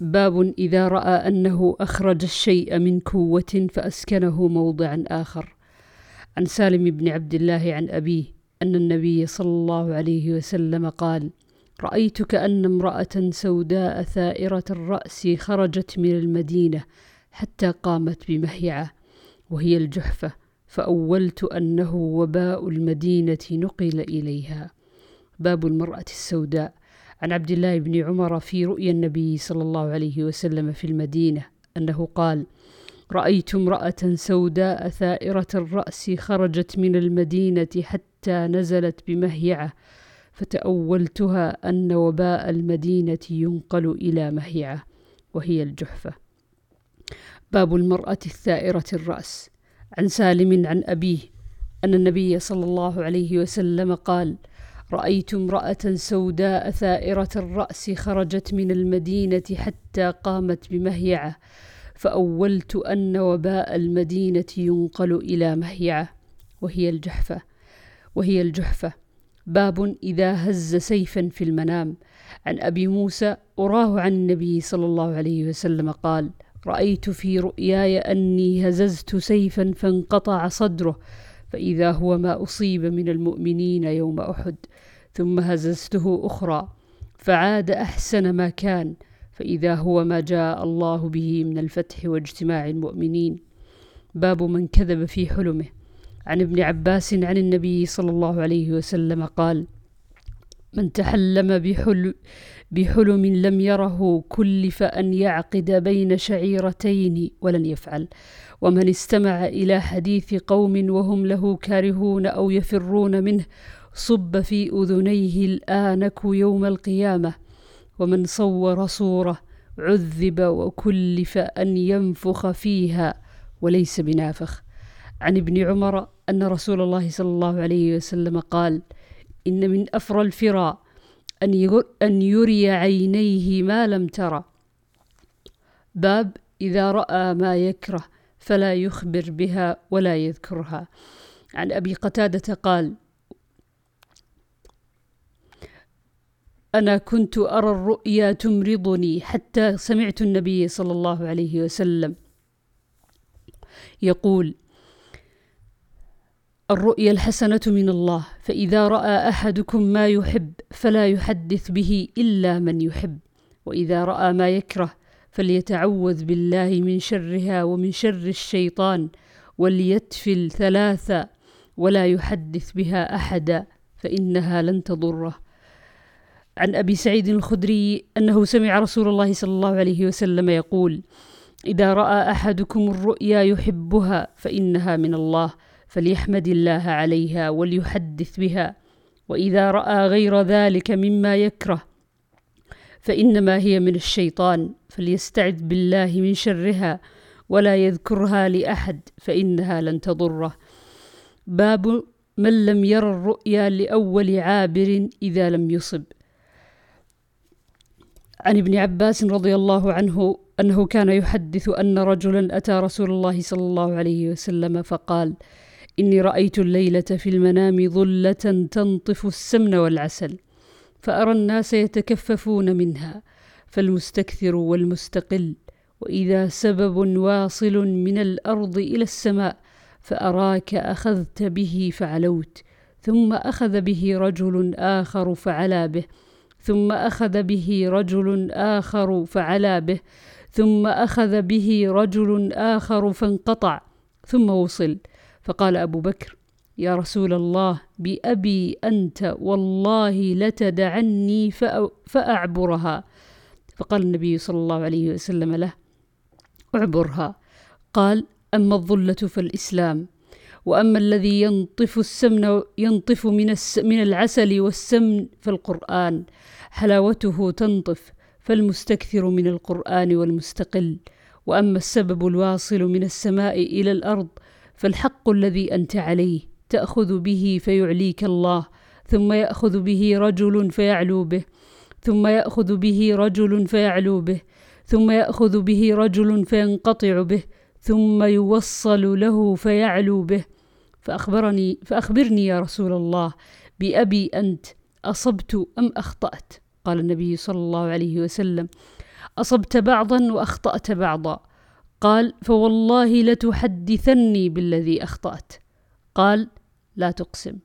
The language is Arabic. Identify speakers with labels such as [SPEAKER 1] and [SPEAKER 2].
[SPEAKER 1] باب إذا رأى أنه أخرج الشيء من كوة فأسكنه موضعا آخر. عن سالم بن عبد الله عن أبيه أن النبي صلى الله عليه وسلم قال رأيت كأن امرأة سوداء ثائرة الرأس خرجت من المدينة حتى قامت بمهيعة وهي الجحفة فأولت أنه وباء المدينة نقل إليها. باب المرأة السوداء. عن عبد الله بن عمر في رؤيا النبي صلى الله عليه وسلم في المدينة أنه قال رأيت امرأة سوداء ثائرة الرأس خرجت من المدينة حتى نزلت بمهيعة فتأولتها أن وباء المدينة ينقل إلى مهيعة وهي الجحفة. باب المرأة الثائرة الرأس. عن سالم عن أبيه أن النبي صلى الله عليه وسلم قال رأيت امرأة سوداء ثائرة الرأس خرجت من المدينة حتى قامت بمهيعة فأولت أن وباء المدينة ينقل إلى مهيعة وهي الجحفة وهي الجحفة. باب إذا هز سيفا في المنام. عن أبي موسى أراه عن النبي صلى الله عليه وسلم قال رأيت في رؤياي أني هززت سيفا فانقطع صدره فإذا هو ما أصيب من المؤمنين يوم أحد ثم هززته أخرى فعاد أحسن ما كان فإذا هو ما جاء الله به من الفتح واجتماع المؤمنين. باب من كذب في حلمه. عن ابن عباس عن النبي صلى الله عليه وسلم قال من تحلم بحل بحلم لم يره كلف أن يعقد بين شعيرتين ولن يفعل. ومن استمع إلى حديث قوم وهم له كارهون أو يفرون منه صب في أذنيه الآنك يوم القيامة. ومن صور صورة عذب وكلف أن ينفخ فيها وليس بنافخ. عن ابن عمر أن رسول الله صلى الله عليه وسلم قال إن من أفرى الفرا أن يري عينيه ما لم ترى. باب إذا رأى ما يكره فلا يخبر بها ولا يذكرها. عن أبي قتادة قال أنا كنت أرى الرؤيا تمرضني حتى سمعت النبي صلى الله عليه وسلم يقول الرؤيا الحسنة من الله فإذا رأى أحدكم ما يحب فلا يحدث به إلا من يحب وإذا رأى ما يكره فليتعوذ بالله من شرها ومن شر الشيطان وليتفل ثلاثا ولا يحدث بها أحدا فإنها لن تضره. عن أبي سعيد الخدري أنه سمع رسول الله صلى الله عليه وسلم يقول إذا رأى أحدكم الرؤيا يحبها فإنها من الله فليحمد الله عليها وليحدث بها. وإذا رأى غير ذلك مما يكره فإنما هي من الشيطان فليستعذ بالله من شرها ولا يذكرها لأحد فإنها لن تضره. باب من لم ير الرؤيا لأول عابر إذا لم يصب. عن ابن عباس رضي الله عنه أنه كان يحدث أن رجلا أتى رسول الله صلى الله عليه وسلم فقال إني رأيت الليلة في المنام ظلة تنطف السمن والعسل فأرى الناس يتكففون منها فالمستكثر والمستقل وإذا سبب واصل من الأرض إلى السماء فأراك أخذت به فعلوت ثم أخذ به رجل آخر فعلا به ثم أخذ به رجل آخر فعلا به ثم أخذ به رجل آخر فانقطع ثم وصل. فقال أبو بكر يا رسول الله بأبي أنت والله لتدعني فأعبرها. فقال النبي صلى الله عليه وسلم له أعبرها. قال أما الظلة فالإسلام وأما الذي ينطف السمن ينطف من, من العسل والسمن فالقرآن حلاوته تنطف فالمستكثر من القرآن والمستقل وأما السبب الواصل من السماء إلى الأرض فالحق الذي أنت عليه تأخذ به فيعليك الله ثم يأخذ به رجل فيعلو به ثم يأخذ به رجل فيعلو به ثم يأخذ به رجل فينقطع به ثم يوصل له فيعلو به. فأخبرني فأخبرني يا رسول الله بأبي أنت أصبت أم أخطأت؟ قال النبي صلى الله عليه وسلم أصبت بعضا وأخطأت بعضا. قال فوالله لتحدثني بالذي أخطأت. قال لا تقسم.